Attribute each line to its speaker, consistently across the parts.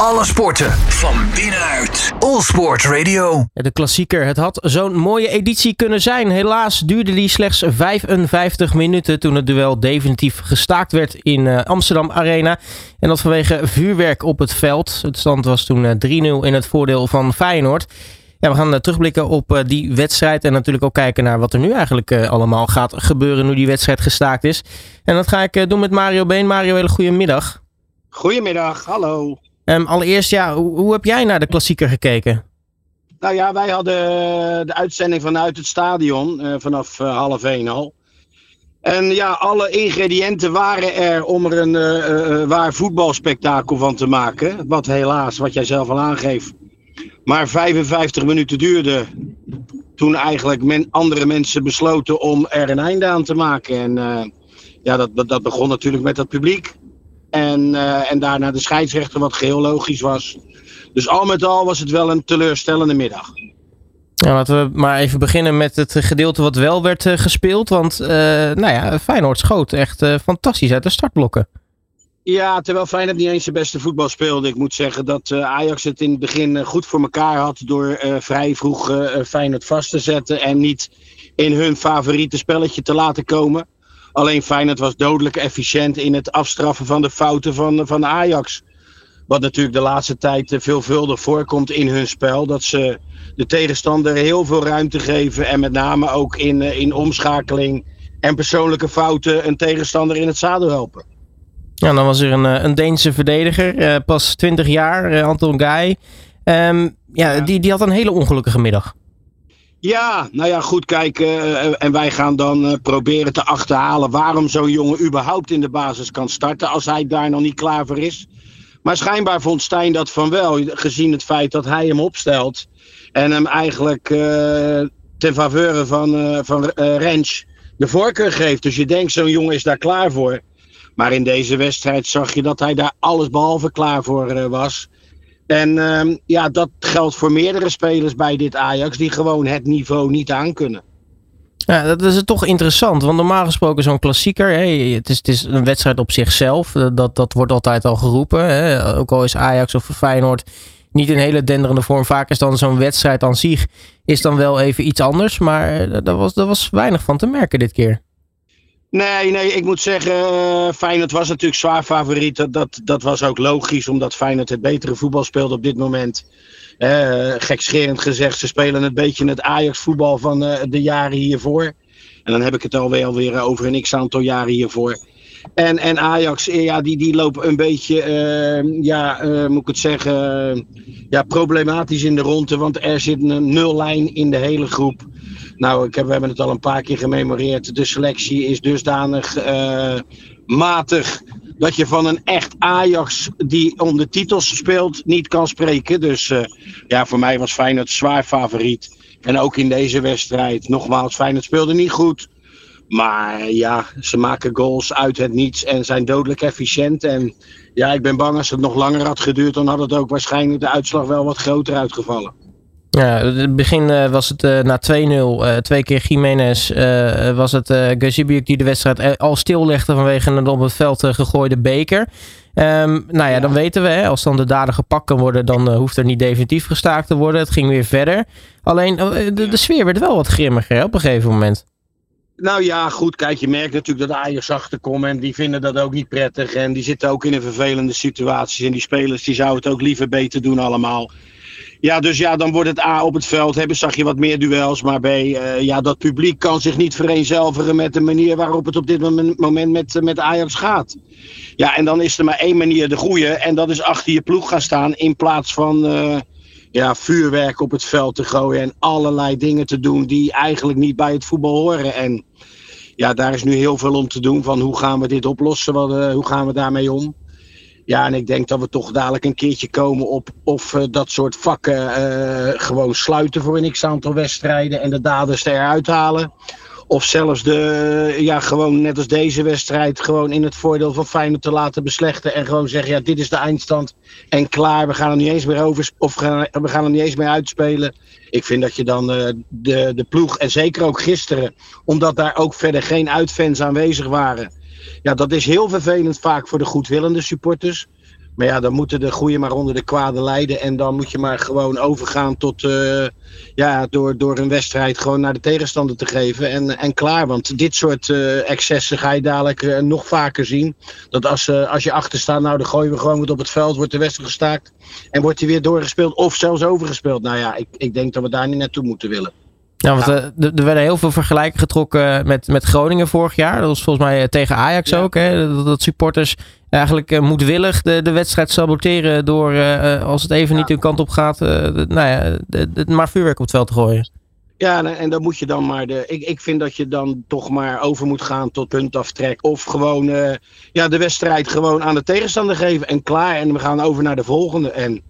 Speaker 1: Alle sporten van binnenuit. All Sport Radio.
Speaker 2: De klassieker. Het had zo'n mooie editie kunnen zijn. Helaas duurde die slechts 55 minuten toen het duel definitief gestaakt werd in uh, Amsterdam Arena. En dat vanwege vuurwerk op het veld. Het stand was toen uh, 3-0 in het voordeel van Feyenoord. Ja, we gaan uh, terugblikken op die wedstrijd en natuurlijk ook kijken naar wat er nu eigenlijk allemaal gaat gebeuren nu die wedstrijd gestaakt is. En dat ga ik doen met Mario Been. Mario, hele goede middag.
Speaker 3: Goedemiddag, hallo.
Speaker 2: Um, allereerst, ja, hoe, hoe, heb jij naar de klassieker gekeken?
Speaker 3: Nou ja, wij hadden de uitzending vanuit het stadion vanaf half één al. En ja, alle ingrediënten waren er om er een waar voetbalspektakel van te maken. Wat helaas, wat jij zelf al aangeeft, maar 55 minuten duurde. Toen eigenlijk men, andere mensen besloten om er een einde aan te maken. En uh, ja, dat, dat, begon natuurlijk met het publiek. En, uh, en daarna de scheidsrechter, wat geheel logisch was. Dus al met al was het wel een teleurstellende middag.
Speaker 2: Ja, laten we maar even beginnen met het gedeelte wat wel werd uh, gespeeld. Want nou ja, Feyenoord schoot echt fantastisch uit de startblokken.
Speaker 3: Ja, terwijl Feyenoord niet eens zijn beste voetbal speelde. Ik moet zeggen dat uh, Ajax het in het begin uh, goed voor elkaar had door uh, vrij vroeg Feyenoord vast te zetten en niet in hun favoriete spelletje te laten komen. Alleen Feyenoord was dodelijk efficiënt in het afstraffen van de fouten van, van Ajax. Wat natuurlijk de laatste tijd veelvuldig voorkomt in hun spel. Dat ze de tegenstander heel veel ruimte geven en met name ook in, in omschakeling en persoonlijke fouten een tegenstander in het zadel helpen.
Speaker 2: Ja, dan was er een, een Deense verdediger, uh, pas 20 jaar, uh, Anton Guy. Um, ja, ja, Die, die had een hele ongelukkige middag.
Speaker 3: Ja, nou ja, goed kijken. Uh, en wij gaan dan proberen te achterhalen waarom zo'n jongen überhaupt in de basis kan starten als hij daar nog niet klaar voor is. Maar schijnbaar vond Stijn dat van wel, gezien het feit dat hij hem opstelt. En hem eigenlijk ten faveur van, van Rens de voorkeur geeft. Dus je denkt, zo'n jongen is daar klaar voor. Maar in deze wedstrijd zag je dat hij daar alles behalve klaar voor was. En uh, ja, dat geldt voor meerdere spelers bij dit Ajax die gewoon het niveau niet aankunnen.
Speaker 2: Ja, dat is toch interessant. Want normaal gesproken zo'n klassieker, het, is, het is een wedstrijd op zichzelf. Dat, dat wordt altijd al geroepen. Hè. Ook al is Ajax of Feyenoord niet een hele denderende vorm. Vaak is dan zo'n wedstrijd aan zich is dan wel even iets anders. Maar daar was, was weinig van te merken dit keer.
Speaker 3: Nee, nee, ik moet zeggen, uh, Feyenoord was natuurlijk zwaar favoriet. Dat, dat, dat was ook logisch, omdat Feyenoord het betere voetbal speelde op dit moment. Uh, gekscherend gezegd, ze spelen een beetje het Ajax-voetbal van uh, de jaren hiervoor. En dan heb ik het alweer, alweer over een x-aantal jaren hiervoor. En, en Ajax, ja, die, die lopen een beetje, ja, moet ik het zeggen, ja, problematisch in de ronde. Want er zit een nullijn in de hele groep. Nou, ik heb, we hebben het al een paar keer gememoreerd. De selectie is dusdanig uh, matig dat je van een echt Ajax die om de titels speelt niet kan spreken. Dus uh, ja, voor mij was Feyenoord zwaar favoriet. En ook in deze wedstrijd, nogmaals, Feyenoord speelde niet goed. Maar ja, ze maken goals uit het niets en zijn dodelijk efficiënt. En ja, ik ben bang als het nog langer had geduurd, dan had het ook waarschijnlijk de uitslag wel wat groter uitgevallen.
Speaker 2: Ja, in het begin uh, was het uh, na 2-0, uh, twee keer Jiménez, was het uh, Gazibiuk die de wedstrijd al stillegde vanwege een op het veld gegooide beker. Um, nou ja, ja, dan weten we, hè, als dan de dader gepakt kan worden, dan hoeft er niet definitief gestaakt te worden. Het ging weer verder. Alleen, de, de sfeer werd wel wat grimmiger hè, op een gegeven moment.
Speaker 3: Nou ja, goed, kijk, je merkt natuurlijk dat Ajax achterkomt en die vinden dat ook niet prettig. En die zitten ook in een vervelende situatie. En die spelers die zouden het ook liever beter doen allemaal. Ja, dus ja, dan wordt het A op het veld. Hebben, zag je wat meer duels. Maar B, uh, ja, dat publiek kan zich niet vereenzelvigen met de manier waarop het op dit moment met, met Ajax gaat. Ja, en dan is er maar één manier de goede. En dat is achter je ploeg gaan staan. In plaats van uh, ja, vuurwerk op het veld te gooien. En allerlei dingen te doen die eigenlijk niet bij het voetbal horen. En ja, daar is nu heel veel om te doen. Van hoe gaan we dit oplossen? Wat, hoe gaan we daarmee om? Ja, en ik denk dat we toch dadelijk een keertje komen op of uh, dat soort vakken uh, gewoon sluiten voor een x-aantal wedstrijden en de daders eruit halen. Of zelfs de, ja, gewoon net als deze wedstrijd, gewoon in het voordeel van Feyenoord te laten beslechten. En gewoon zeggen, ja, dit is de eindstand en klaar. We gaan er niet eens meer over, of gaan, we gaan er niet eens meer uitspelen. Ik vind dat je dan uh, de, de ploeg, en zeker ook gisteren, omdat daar ook verder geen uitfans aanwezig waren ja, dat is heel vervelend vaak voor de goedwillende supporters. Maar ja, dan moeten de goede maar onder de kwade lijden. En dan moet je maar gewoon overgaan tot. Uh, ja, door, door een wedstrijd gewoon naar de tegenstander te geven. En, en klaar. Want dit soort uh, excessen ga je dadelijk uh, nog vaker zien. Dat als, als je achter staat, nou dan gooien we gewoon wat op het veld. Wordt de wedstrijd gestaakt. En wordt hij weer doorgespeeld. Of zelfs overgespeeld. Nou ja, ik, ik denk dat we daar niet naartoe moeten willen.
Speaker 2: Ja, want er, er werden heel veel vergelijken getrokken met, met Groningen vorig jaar. Dat was volgens mij tegen Ajax ook. Hè? Dat, dat supporters eigenlijk uh, moedwillig de, de wedstrijd saboteren door, uh, als het even ja. niet hun kant op gaat, uh, nou ja, de, de, maar vuurwerk op het veld te gooien.
Speaker 3: Ja, en, en dan moet je dan maar de. Ik, ik vind dat je dan toch maar over moet gaan tot puntaftrek. Of gewoon ja, de wedstrijd gewoon aan de tegenstander geven en klaar. En we gaan over naar de volgende. En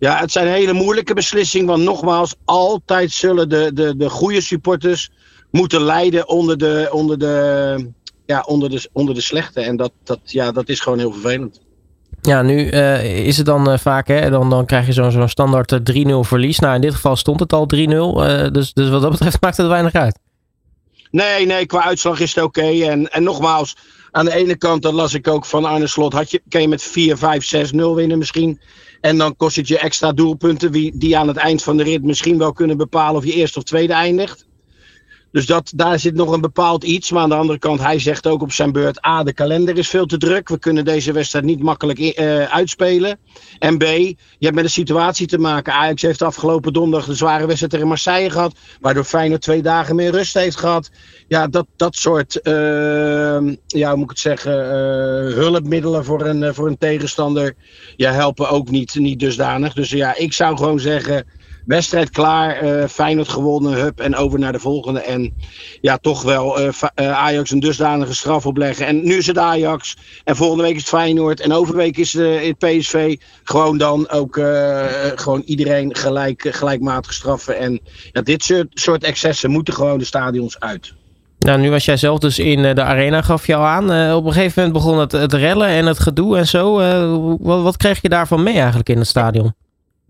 Speaker 3: ja, het zijn hele moeilijke beslissingen. Want nogmaals, altijd zullen de, de, de goede supporters moeten lijden onder de, onder de, ja, onder de, onder de slechte. En dat, dat, ja, dat is gewoon heel vervelend.
Speaker 2: Ja, nu uh, is het dan uh, vaak, hè, dan, dan krijg je zo'n zo'n standaard 3-0 verlies. Nou, in dit geval stond het al 3-0. Uh, dus, dus wat dat betreft maakt het weinig uit.
Speaker 3: Nee, nee, qua uitslag is het oké. Okay. En, en nogmaals, aan de ene kant, dat las ik ook van Arne Slot, had je, kan je met 4, 5, 6-0 winnen misschien. En dan kost het je extra doelpunten, die, aan het eind van de rit misschien wel kunnen bepalen of je eerst of tweede eindigt. Dus dat, daar zit nog een bepaald iets. Maar aan de andere kant, hij zegt ook op zijn beurt: A, de kalender is veel te druk. We kunnen deze wedstrijd niet makkelijk uh, uitspelen. En B, je hebt met een situatie te maken. Ajax heeft afgelopen donderdag de zware wedstrijd tegen Marseille gehad. Waardoor Feyenoord twee dagen meer rust heeft gehad. Ja, dat, dat soort, uh, ja, moet ik het zeggen, uh, hulpmiddelen voor een, voor een tegenstander. Ja, helpen ook niet, niet dusdanig. Dus ja, ik zou gewoon zeggen wedstrijd klaar. Uh, Feyenoord gewonnen, hup, en over naar de volgende. En ja, toch wel uh, uh, Ajax een dusdanige straf opleggen. En nu is het Ajax. En volgende week is het Feyenoord. En overweek is het PSV. Gewoon dan ook gewoon iedereen gelijk, gelijkmatig straffen. En ja, dit soort, soort excessen moeten gewoon de stadions uit.
Speaker 2: Nou, nu was jij zelf dus in de arena, gaf jou aan. op een gegeven moment begon het, het rellen en het gedoe en zo. wat, wat kreeg je daarvan mee eigenlijk in het stadion?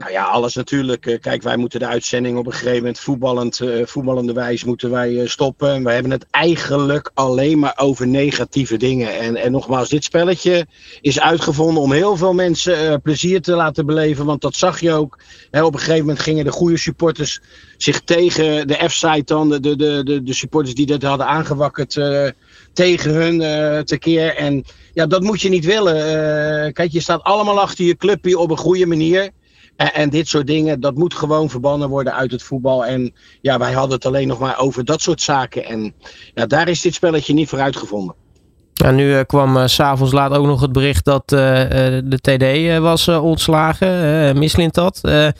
Speaker 3: Nou ja, alles natuurlijk. Eh, kijk, wij moeten de uitzending op een gegeven moment voetballend, uh, voetballende wijs moeten wij uh, stoppen. En we hebben het eigenlijk alleen maar over negatieve dingen. En, en nogmaals, dit spelletje is uitgevonden om heel veel mensen plezier te laten beleven. Want dat zag je ook. Hè, op een gegeven moment gingen de goede supporters zich tegen de F-site dan, de, de, de, de supporters die dit hadden aangewakkerd, tegen hun tekeer. En ja, dat moet je niet willen. kijk, je staat allemaal achter je clubje op een goede manier. En, en, dit soort dingen, dat moet gewoon verbannen worden uit het voetbal. En ja, wij hadden het alleen nog maar over dat soort zaken. En ja, daar is dit spelletje niet voor uitgevonden.
Speaker 2: Ja, nu uh, kwam uh, s'avonds laat ook nog het bericht dat uh, de TD was ontslagen. mislint dat. Ja,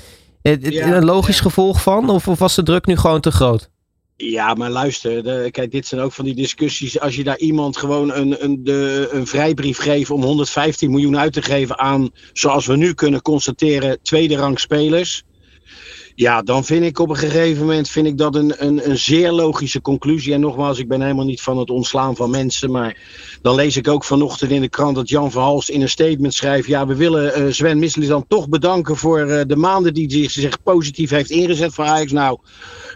Speaker 2: een logisch ja. gevolg van? Of, of was de druk nu gewoon te groot?
Speaker 3: Ja, maar luister, kijk, dit zijn ook van die discussies. Als je daar iemand gewoon een, een, de, een vrijbrief geeft om 115 miljoen uit te geven aan, zoals we nu kunnen constateren, tweede rang spelers. Ja, dan vind ik op een gegeven moment vind ik dat een, een, een zeer logische conclusie. En nogmaals, ik ben helemaal niet van het ontslaan van mensen. Maar dan lees ik ook vanochtend in de krant dat Jan Verhalst in een statement schrijft. Ja, we willen uh, Sven Mislis dan toch bedanken voor uh, de maanden die hij zich positief heeft ingezet voor Ajax. Nou,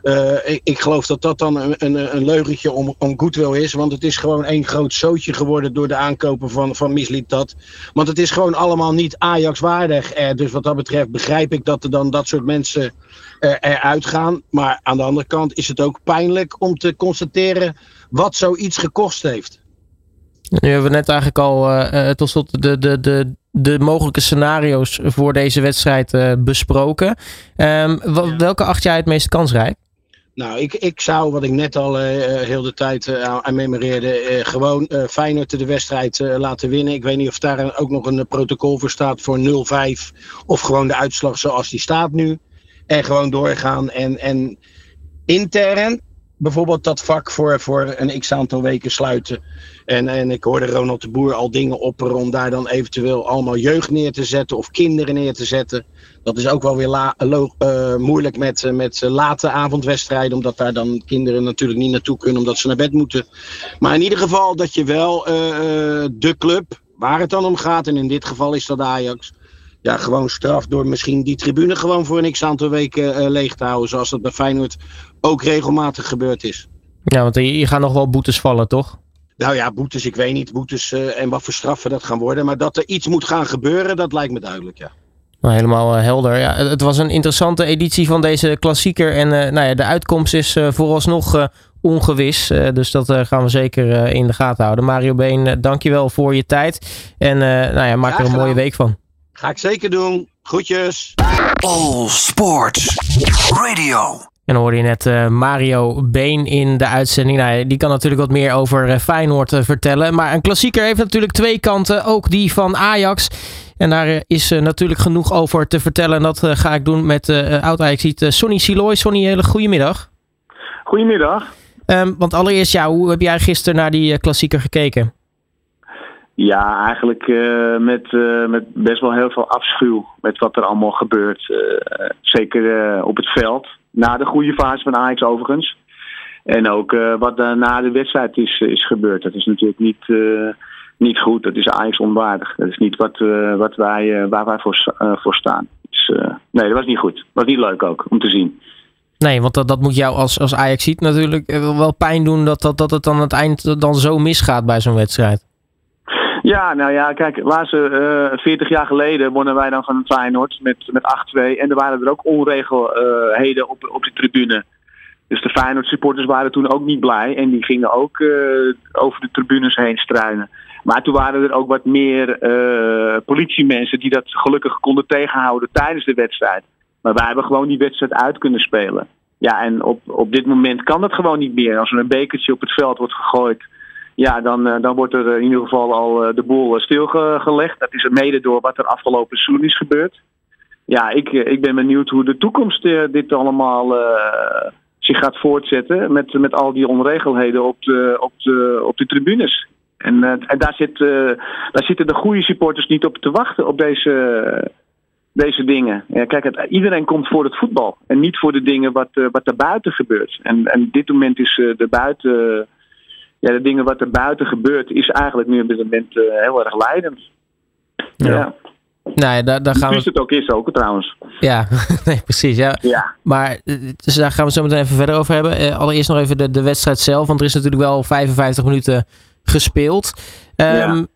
Speaker 3: uh, ik, ik, geloof dat dat dan een, een, een leugentje om, om goodwill is. Want het is gewoon één groot zootje geworden door de aankopen van, van dat. Want het is gewoon allemaal niet Ajax waardig. Eh, dus wat dat betreft begrijp ik dat er dan dat soort mensen eruit gaan. Maar aan de andere kant is het ook pijnlijk om te constateren wat zoiets gekost heeft.
Speaker 2: Nu hebben we net eigenlijk al uh, tot slot de, de, de, de mogelijke scenario's voor deze wedstrijd uh, besproken. Um, ja. Welke acht jij het meest kansrijk?
Speaker 3: Nou, ik, ik zou, wat ik net al uh, heel de tijd uh, aan memoreerde, uh, gewoon Feyenoord de wedstrijd laten winnen. Ik weet niet of daar ook nog een protocol voor staat voor 0-5 of gewoon de uitslag zoals die staat nu. En gewoon doorgaan en, en intern bijvoorbeeld dat vak voor, voor een x aantal weken sluiten. En, en ik hoorde Ronald de Boer al dingen opperen om daar dan eventueel allemaal jeugd neer te zetten of kinderen neer te zetten. Dat is ook wel weer la, uh, moeilijk met, met late avondwedstrijden, omdat daar dan kinderen natuurlijk niet naartoe kunnen omdat ze naar bed moeten. Maar in ieder geval dat je wel de club, waar het dan om gaat, en in dit geval is dat Ajax, ja, gewoon straf door misschien die tribune gewoon voor een x aantal weken uh, leeg te houden. Zoals dat bij Feyenoord ook regelmatig gebeurd is.
Speaker 2: Ja, want je gaat nog wel boetes vallen, toch?
Speaker 3: Nou ja, boetes, ik weet niet. Boetes en wat voor straffen dat gaan worden. Maar dat er iets moet gaan gebeuren, dat lijkt me duidelijk, ja.
Speaker 2: Nou, helemaal helder. Ja, het was een interessante editie van deze klassieker. En nou ja, de uitkomst is vooralsnog ongewis. dus dat gaan we zeker in de gaten houden. Mario Been, dankjewel voor je tijd. En nou ja, maak er een mooie week van.
Speaker 3: Ga ik zeker doen. Groetjes.
Speaker 1: All Sport Radio.
Speaker 2: En dan hoorde je net uh, Mario Been in de uitzending. Nou, die kan natuurlijk wat meer over uh, Feyenoord uh, vertellen. Maar een klassieker heeft natuurlijk twee kanten. Ook die van Ajax. En daar is natuurlijk genoeg over te vertellen. En dat ga ik doen met oud-Ajaxiet Sonny Siloy. Sonny, hele goedemiddag.
Speaker 4: Goedemiddag.
Speaker 2: Um, want allereerst, ja, hoe heb jij gisteren naar die klassieker gekeken?
Speaker 4: Ja, eigenlijk uh, met, uh, met best wel heel veel afschuw met wat er allemaal gebeurt. Uh, zeker op het veld. Na de goede fase van Ajax overigens. En ook wat na de wedstrijd is, is gebeurd. Dat is natuurlijk niet, niet goed. Dat is Ajax onwaardig. Dat is niet wat, wat wij, waar wij voor, voor staan. Dus, nee, dat was niet goed. Dat was niet leuk ook om te zien.
Speaker 2: Nee, want dat, dat moet jou als, als Ajax ziet natuurlijk wel pijn doen dat, dat, dat het dan aan het eind dan zo misgaat bij zo'n wedstrijd.
Speaker 4: Ja, nou ja, kijk, laatste uh, 40 jaar geleden wonnen wij dan van Feyenoord met, met 8-2. En er waren er ook onregelheden op, op de tribune. Dus de Feyenoord supporters waren toen ook niet blij. En die gingen ook uh, over de tribunes heen struinen. Maar toen waren er ook wat meer uh, politiemensen die dat gelukkig konden tegenhouden tijdens de wedstrijd. Maar wij hebben gewoon die wedstrijd uit kunnen spelen. Ja, en op, op dit moment kan dat gewoon niet meer. Als er een bekertje op het veld wordt gegooid ja, dan, uh, dan wordt er in ieder geval al uh, de boel stilgelegd. Dat is mede door wat er afgelopen seizoen is gebeurd. Ja, ik, ik ben benieuwd hoe de toekomst dit allemaal zich gaat voortzetten. Met, met al die onregelheden op de, op de, op de tribunes. En, en daar, zit, daar zitten de goede supporters niet op te wachten, op deze, deze dingen. Ja, kijk, iedereen komt voor het voetbal. En niet voor de dingen wat, wat er buiten gebeurt. En, en dit moment is de buiten ja, de dingen wat er buiten gebeurt, is eigenlijk nu op dit moment uh, heel erg leidend. Ja. ja.
Speaker 2: Nee, daar, daar gaan
Speaker 4: we... het ook is ook trouwens.
Speaker 2: Ja, nee, precies. Ja.
Speaker 4: ja.
Speaker 2: Maar dus daar gaan we zo meteen even verder over hebben. Uh, allereerst nog even de, de wedstrijd zelf, want er is natuurlijk wel 55 minuten gespeeld. Um, ja.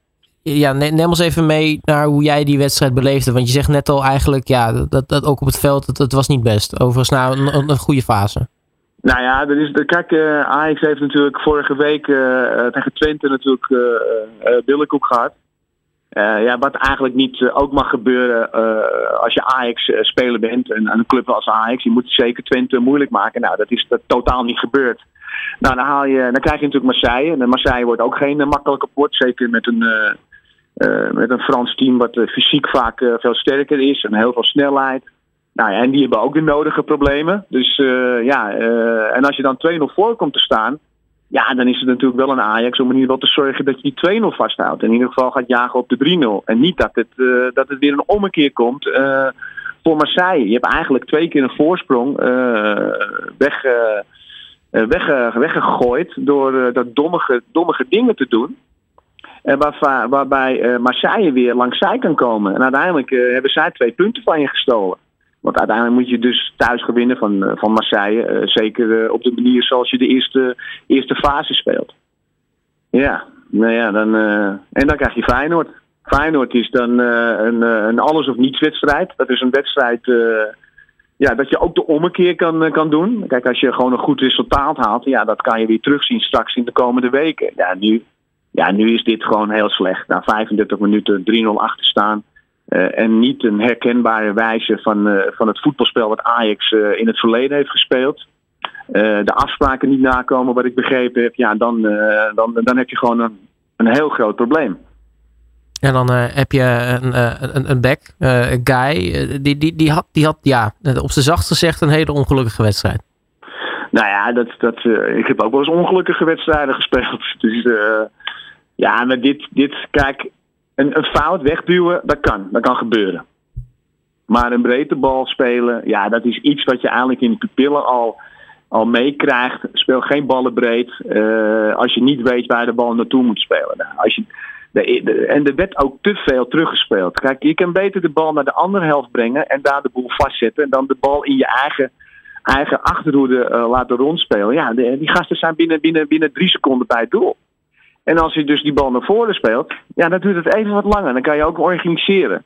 Speaker 2: Ja, neem ons even mee naar hoe jij die wedstrijd beleefde. Want je zegt net al eigenlijk, ja, dat, dat ook op het veld, het was niet best. Overigens, nou, een, een goede fase.
Speaker 4: Nou ja, er is, kijk, uh, Ajax heeft natuurlijk vorige week uh, tegen Twente natuurlijk uh, billenkoek gehad. ja, wat eigenlijk niet ook mag gebeuren als je Ajax-speler bent, en een club als Ajax, je moet zeker Twente moeilijk maken. Nou, dat is dat totaal niet gebeurd. Nou, dan, haal je, dan krijg je natuurlijk Marseille. En Marseille wordt ook geen makkelijke port, zeker met een, met een Frans team wat fysiek vaak veel sterker is en heel veel snelheid. Nou ja, en die hebben ook de nodige problemen. Dus uh, ja, uh, en als je dan 2-0 voor komt te staan, ja, dan is het natuurlijk wel een Ajax om in ieder geval te zorgen dat je die 2-0 vasthoudt. In ieder geval gaat jagen op de 3-0. En niet dat het, uh, dat het weer een ommekeer komt voor Marseille. Je hebt eigenlijk twee keer een voorsprong weg, weg, weggegooid door dat dommige, dommige dingen te doen. Waar, waarbij Marseille weer langs zij kan komen. En uiteindelijk hebben zij twee punten van je gestolen. Want uiteindelijk moet je dus thuis gewinnen van, eh, van Marseille. Uh, zeker uh, op de manier zoals je de eerste, eerste fase speelt. Ja, nou ja, dan, en dan krijg je Feyenoord. Feyenoord is dan een, een alles of niets wedstrijd. Dat is een wedstrijd ja, dat je ook de ommekeer kan, kan doen. Kijk, als je gewoon een goed resultaat haalt, ja, dat kan je weer terugzien straks in de komende weken. Ja, nu, ja, nu is dit gewoon heel slecht. Na 35 minuten 3-0 achter staan. Uh, en niet een herkenbare wijze van, uh, van het voetbalspel wat Ajax uh, in het verleden heeft gespeeld. de afspraken niet nakomen, wat ik begrepen heb, ja, dan, dan, dan heb je gewoon een, een heel groot probleem.
Speaker 2: En dan heb je een, een, een back, Guy, die, die, die, had, die had ja, op zijn zachtst gezegd een hele ongelukkige wedstrijd.
Speaker 4: Nou ja, dat, dat, ik heb ook wel eens ongelukkige wedstrijden gespeeld. Dus ja, maar dit, dit, kijk, een, een fout wegduwen, dat kan. Dat kan gebeuren. Maar een breedte bal spelen, ja, dat is iets wat je eigenlijk in de pupillen al, al meekrijgt. Speel geen ballen breed uh, als je niet weet waar de bal naartoe moet spelen. Nou, als je, de, de, en er werd ook te veel teruggespeeld. Kijk, je kan beter de bal naar de andere helft brengen en daar de boel vastzetten. En dan de bal in je eigen, eigen achterhoede uh, laten rondspelen. Ja, die gasten zijn binnen, binnen, binnen drie seconden bij het doel. En als je dus die bal naar voren speelt, ja, dan duurt het even wat langer. Dan kan je ook organiseren.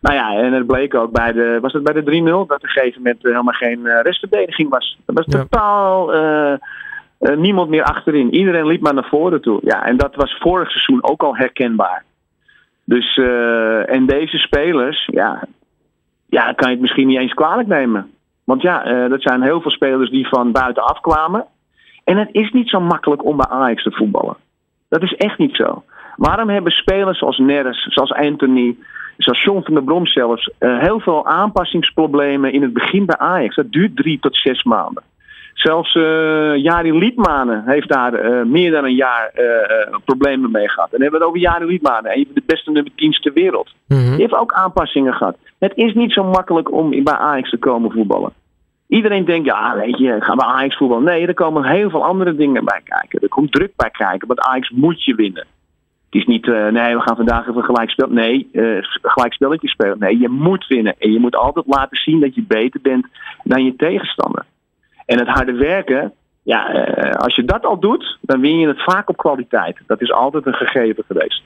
Speaker 4: Nou ja, en het bleek ook bij de, was het bij de 3-0, dat op een gegeven moment helemaal geen restverdediging was. Dat was totaal niemand meer achterin. Iedereen liep maar naar voren toe. Ja, en dat was vorig seizoen ook al herkenbaar. Dus, en deze spelers, ja, ja, kan je het misschien niet eens kwalijk nemen. Want ja, dat zijn heel veel spelers die van buitenaf kwamen. En het is niet zo makkelijk om bij Ajax te voetballen. Dat is echt niet zo. Waarom hebben spelers zoals Neres, zoals Anthony, zoals John van der Brom zelfs, uh, heel veel aanpassingsproblemen in het begin bij Ajax? Dat duurt drie tot zes maanden. Zelfs uh, Jari Liedmanen heeft daar uh, meer dan een jaar problemen mee gehad. En dan hebben we het over Jari Liedmanen, een van de beste nummer 10's ter wereld. Mm -hmm. Die heeft ook aanpassingen gehad. Het is niet zo makkelijk om bij Ajax te komen voetballen. Iedereen denkt, ja, weet je, gaan we Ajax voetballen? Nee, er komen heel veel andere dingen bij kijken. Er komt druk bij kijken, want Ajax moet je winnen. Het is niet, uh, nee, we gaan vandaag even gelijk. Nee, uh, gelijk spelletje spelen. Nee, je moet winnen. En je moet altijd laten zien dat je beter bent dan je tegenstander. En het harde werken, ja, uh, als je dat al doet, dan win je het vaak op kwaliteit. Dat is altijd een gegeven geweest.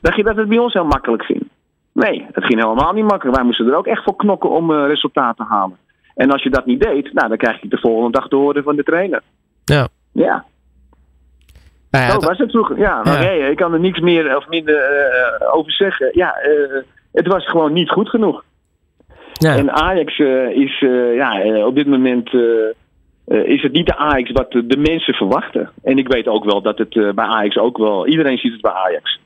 Speaker 4: Dacht je dat het bij ons heel makkelijk ging? Nee, het ging helemaal niet makkelijk. Wij moesten er ook echt voor knokken om resultaten te halen. En als je dat niet deed, nou, dan krijg je de volgende dag te horen van de trainer.
Speaker 2: Ja.
Speaker 4: Ja. Nou ja Zo was het vroeger. Ja, maar ja. nee, ik kan er niks meer of minder uh, over zeggen. Ja, uh, het was gewoon niet goed genoeg. Ja. En Ajax uh, is ja, op dit moment is het niet de Ajax wat de, de, mensen verwachten. En ik weet ook wel dat het bij Ajax ook wel. Iedereen ziet het bij Ajax.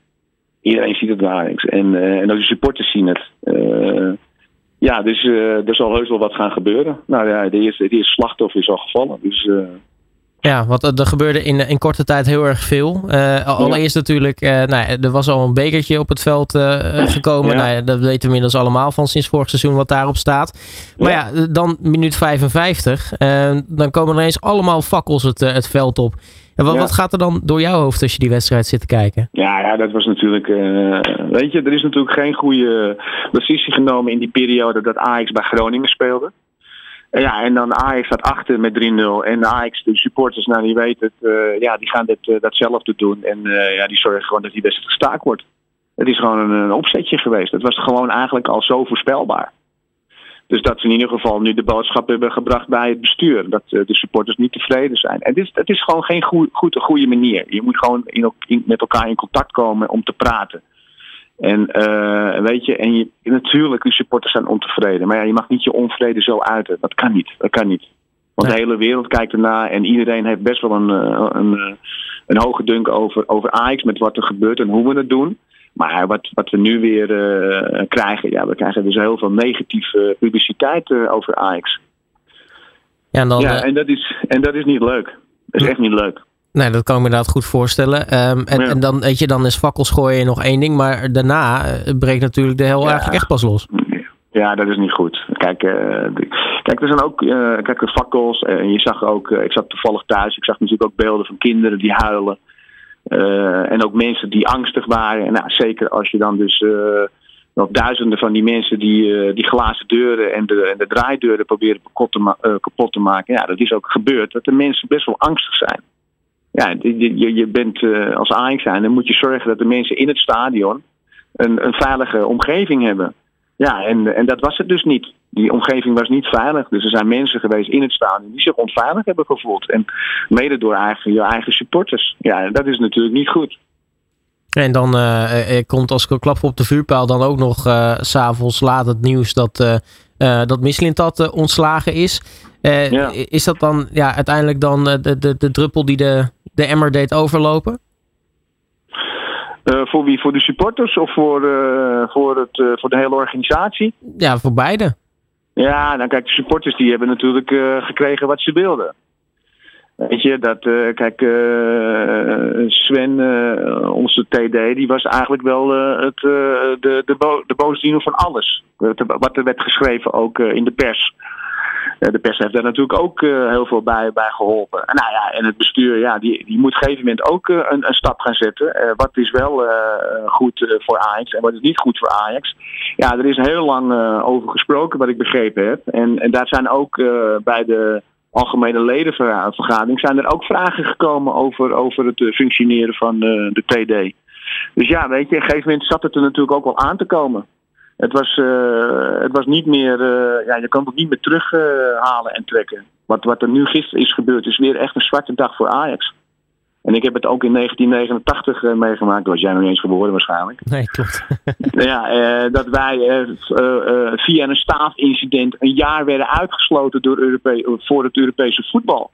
Speaker 4: Iedereen ziet het bij Ajax. En, en ook de supporters zien het. Ja, dus uh, er zal heus wel wat gaan gebeuren. Nou ja, de eerste, de eerste slachtoffer is al gevallen. Dus, uh...
Speaker 2: Ja, want er gebeurde in, in korte tijd heel erg veel. Uh, allereerst ja. natuurlijk, nou, er was al een bekertje op het veld gekomen. Ja. Nou, ja, dat weten we inmiddels allemaal van sinds vorig seizoen wat daarop staat. Maar ja, dan minuut 55. dan komen er ineens allemaal fakkels het, het veld op. En wat, ja. wat, gaat er dan door jouw hoofd als je die wedstrijd zit te kijken?
Speaker 4: Ja, ja dat was natuurlijk. Uh, weet je, er is natuurlijk geen goede beslissing genomen in die periode dat Ajax bij Groningen speelde. Uh, ja, en dan Ajax staat achter met 3-0. En Ajax, de supporters, nou die weten het, uh, ja, die gaan dit, datzelfde doen. En ja, die zorgen gewoon dat die wedstrijd gestaakt wordt. Het is gewoon een, een opzetje geweest. Het was gewoon eigenlijk al zo voorspelbaar. Dus dat ze in ieder geval nu de boodschap hebben gebracht bij het bestuur. Dat uh, de supporters niet tevreden zijn. En het is, het is gewoon geen goed, goed, een goede manier. Je moet gewoon in, in, met elkaar in contact komen om te praten. En uh, weet je, en je, natuurlijk, de supporters zijn ontevreden. Maar ja, je mag niet je onvrede zo uiten. Dat kan niet. Dat kan niet. Want de hele wereld kijkt ernaar en iedereen heeft best wel een, een, een, een hoge dunk over, over Ajax met wat er gebeurt en hoe we het doen. Maar wat, wat we nu weer uh, krijgen, ja, we krijgen dus heel veel negatieve publiciteit uh, over Ajax.
Speaker 2: Ja, en, dan,
Speaker 4: ja en, dat is, en dat is niet leuk. Dat is echt niet leuk.
Speaker 2: Nee, dat kan ik me inderdaad goed voorstellen. Um, en, ja. en, dan, weet je, dan is fakkels gooien nog één ding, maar daarna breekt natuurlijk de hel ja. eigenlijk echt pas los.
Speaker 4: Ja, dat is niet goed. Kijk, uh, kijk er zijn ook uh, kijk, de fakkels. En je zag ook, ik zat toevallig thuis, ik zag natuurlijk ook beelden van kinderen die huilen. Uh, en ook mensen die angstig waren. En nou, zeker als je dan dus uh, nog duizenden van die mensen die, uh, die glazen deuren en de, en de draaideuren proberen kapot te, kapot te, maken. Ja, dat is ook gebeurd. Dat de mensen best wel angstig zijn. Ja, je, je bent als Ajax zijn, dan moet je zorgen dat de mensen in het stadion een, een veilige omgeving hebben. Ja, en, en dat was het dus niet. Die omgeving was niet veilig. Dus er zijn mensen geweest in het stadion die zich onveilig hebben gevoeld. En mede door eigen, je eigen supporters. Ja, dat is natuurlijk niet goed.
Speaker 2: En dan uh, komt als klap op de vuurpijl dan ook nog uh, s'avonds laat het nieuws dat, uh, uh, dat Mislintat ontslagen is. Ja. Is dat dan ja, uiteindelijk dan de, de, de druppel die de, de emmer deed overlopen?
Speaker 4: Uh, voor wie? Voor de supporters of voor, uh, voor, het, uh, voor de hele organisatie?
Speaker 2: Ja, voor beide.
Speaker 4: Ja, nou kijk, de supporters die hebben natuurlijk gekregen wat ze wilden. Weet je, dat, kijk, Sven, onze TD, die was eigenlijk wel het, de, de, bo de boosdiener van alles. Wat er werd geschreven ook in de pers. Eh, de pers heeft daar natuurlijk ook uh, heel veel bij, bij geholpen. En, nou ja, en het bestuur, ja, die, die moet op een gegeven moment ook uh, een, een, stap gaan zetten. Wat is wel goed voor Ajax en wat is niet goed voor Ajax. Ja, er is heel lang over gesproken, wat ik begrepen heb. En, en daar zijn ook bij de algemene ledenvergadering zijn er ook vragen gekomen over, over het functioneren van de TD. Dus ja, weet je, op een gegeven moment zat het er natuurlijk ook wel aan te komen. Het was, het was niet meer, ja, je kan het niet meer terughalen en trekken. Wat, wat er nu gisteren is gebeurd, is weer echt een zwarte dag voor Ajax. En ik heb het ook in 1989 uh, meegemaakt. Daar was jij nog eens geboren waarschijnlijk.
Speaker 2: Nee, klopt.
Speaker 4: ja, uh, dat wij via een staafincident een jaar werden uitgesloten door Europe voor het Europese voetbal.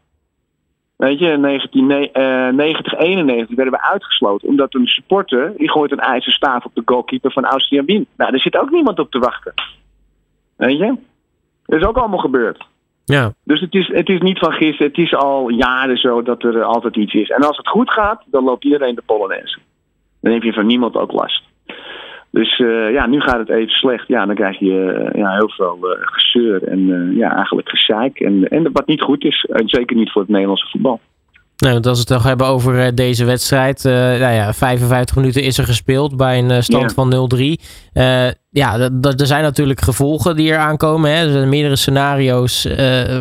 Speaker 4: Weet je, in 1990, 91 werden we uitgesloten. Omdat een supporter, die gooit een ijzerstaaf op de goalkeeper van Austria Wien. Nou, daar zit ook niemand op te wachten. Weet je? Dat is ook allemaal gebeurd.
Speaker 2: Ja.
Speaker 4: Dus het is, het is niet van gisteren, het is al jaren zo dat er altijd iets is. En als het goed gaat, dan loopt iedereen de Polonaise. Dan heb je van niemand ook last. Dus uh, ja, nu gaat het even slecht. Ja, dan krijg je uh, ja, heel veel uh, gezeur en ja, eigenlijk gezeik. En, en wat niet goed is, en zeker niet voor het Nederlandse voetbal.
Speaker 2: Nou, als we het toch hebben over deze wedstrijd. nou ja, 55 minuten is er gespeeld bij een stand yeah. van 0-3 ja, er zijn natuurlijk gevolgen die er aankomen. Hè. Er zijn meerdere scenario's uh,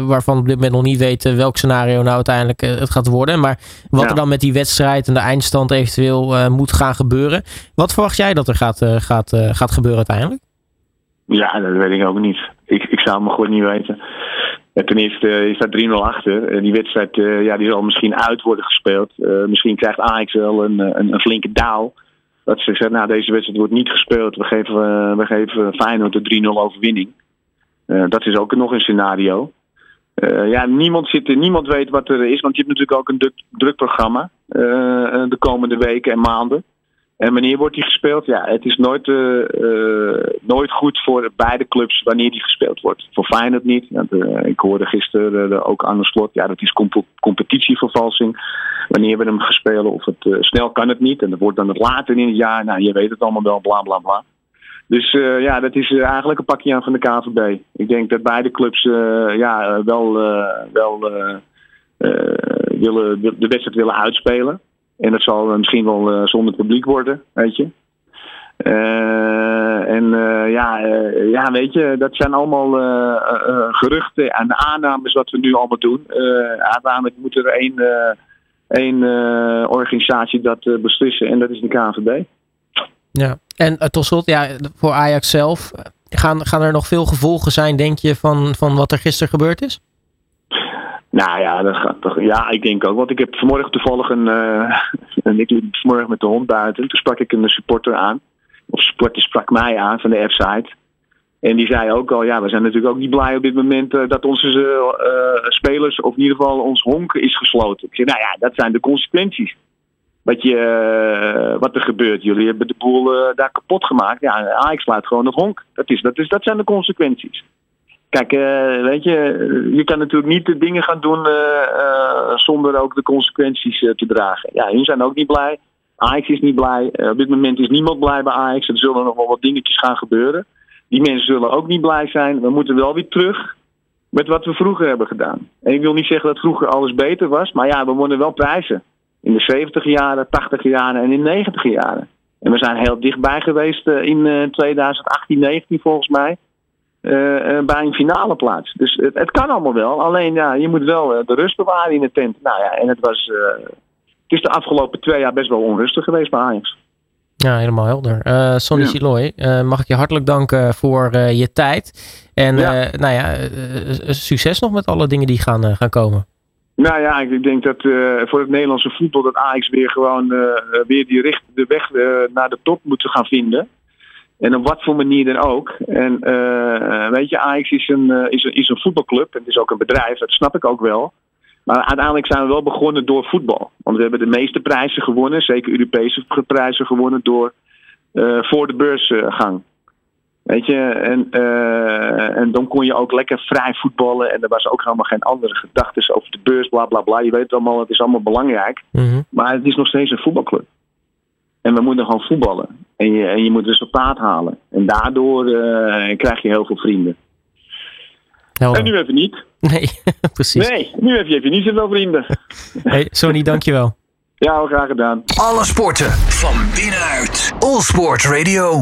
Speaker 2: waarvan we op dit moment nog niet weten welk scenario nou uiteindelijk het gaat worden. Maar wat ja. er dan met die wedstrijd en de eindstand eventueel moet gaan gebeuren. Wat verwacht jij dat er gaat, gaat, gaat gebeuren uiteindelijk?
Speaker 4: Ja, dat weet ik ook niet. Ik, ik zou me gewoon niet weten. Ten eerste je staat 3-0 achter. Die wedstrijd ja, die zal misschien uit worden gespeeld. misschien krijgt Ajax wel een, een, een flinke daal. Dat ze zeggen, nou deze wedstrijd wordt niet gespeeld. We geven, we geven Feyenoord de 3-0 overwinning. Dat is ook nog een scenario. Ja, niemand, zit, niemand weet wat er is, want je hebt natuurlijk ook een druk, druk programma de komende weken en maanden. En wanneer wordt die gespeeld? Ja, het is nooit, nooit goed voor beide clubs wanneer die gespeeld wordt. Voor Feyenoord niet. ik hoorde gisteren ook aan de slot, ja, dat is comp competitievervalsing wanneer we hem spelen. Of het snel kan het niet. En dat wordt dan later in het jaar. Nou, je weet het allemaal wel, bla bla bla. Dus ja, dat is eigenlijk een pakje aan van de KVB. Ik denk dat beide clubs ja, wel, wel willen, de wedstrijd willen uitspelen. En dat zal misschien wel zonder publiek worden, weet je. en ja, ja, weet je, dat zijn allemaal geruchten en aannames wat we nu allemaal doen. uiteindelijk moet er één één organisatie dat beslissen en dat is de KNVB.
Speaker 2: Ja, en tot slot, ja, voor Ajax zelf, gaan, gaan er nog veel gevolgen zijn, denk je, van, van wat er gisteren gebeurd is?
Speaker 4: Nou ja, dat gaat toch, ja, ik denk ook. Want ik heb vanmorgen toevallig een. en ik liep vanmorgen met de hond buiten. Toen sprak ik een supporter aan. Of supporter sprak mij aan van de F-site. En die zei ook al, ja, we zijn natuurlijk ook niet blij op dit moment uh, dat onze uh, spelers, of in ieder geval ons honk is gesloten. Ik zei, nou ja, dat zijn de consequenties. Wat, je, wat er gebeurt. Jullie hebben de boel daar kapot gemaakt. Ja, Ajax sluit gewoon het honk. Dat, is, dat, is, dat zijn de consequenties. Kijk, weet je, je kan natuurlijk niet de dingen gaan doen zonder ook de consequenties te dragen. Ja, hun zijn ook niet blij. Ajax is niet blij. op dit moment is niemand blij bij Ajax. Er zullen nog wel wat dingetjes gaan gebeuren. Die mensen zullen ook niet blij zijn. We moeten wel weer terug met wat we vroeger hebben gedaan. En ik wil niet zeggen dat vroeger alles beter was, maar ja, we wonnen wel prijzen. In de 70 jaren, 80 jaren en in de 90 jaren. En we zijn heel dichtbij geweest in 2018, 19 volgens mij. Uh, bij een finale plaats. Dus het, het, kan allemaal wel. Alleen ja, je moet wel de rust bewaren in de tent. Nou ja, en het was. Het is de afgelopen twee jaar best wel onrustig geweest bij Ajax.
Speaker 2: Ja, helemaal helder. Uh, Sonny ja. Siloy, uh, mag ik je hartelijk danken voor uh, je tijd. En ja. nou ja, succes nog met alle dingen die gaan, gaan komen.
Speaker 4: Nou ja, ik denk dat voor het Nederlandse voetbal dat Ajax weer gewoon weer die richt, de weg naar de top moet gaan vinden. En op wat voor manier dan ook. En weet je, Ajax is een, is, een, is een voetbalclub. Het is ook een bedrijf, dat snap ik ook wel. Maar uiteindelijk zijn we wel begonnen door voetbal. Want we hebben de meeste prijzen gewonnen, zeker Europese prijzen gewonnen door uh, voor de beursgang. Weet je, en, uh, en dan kon je ook lekker vrij voetballen. En er was ook helemaal geen andere gedachten over de beurs, bla bla bla. Je weet het allemaal, het is allemaal belangrijk. Mm -hmm. Maar het is nog steeds een voetbalclub. En we moeten gewoon voetballen. En je, en je moet resultaat halen. En daardoor uh, krijg je heel veel vrienden.
Speaker 2: Helder.
Speaker 4: En nu even niet.
Speaker 2: Nee, precies.
Speaker 4: Nee, nu heb je, heb je niet zoveel vrienden.
Speaker 2: hey, Sony, dankjewel.
Speaker 4: Ja, graag gedaan.
Speaker 1: Alle sporten van binnenuit. All Sport Radio.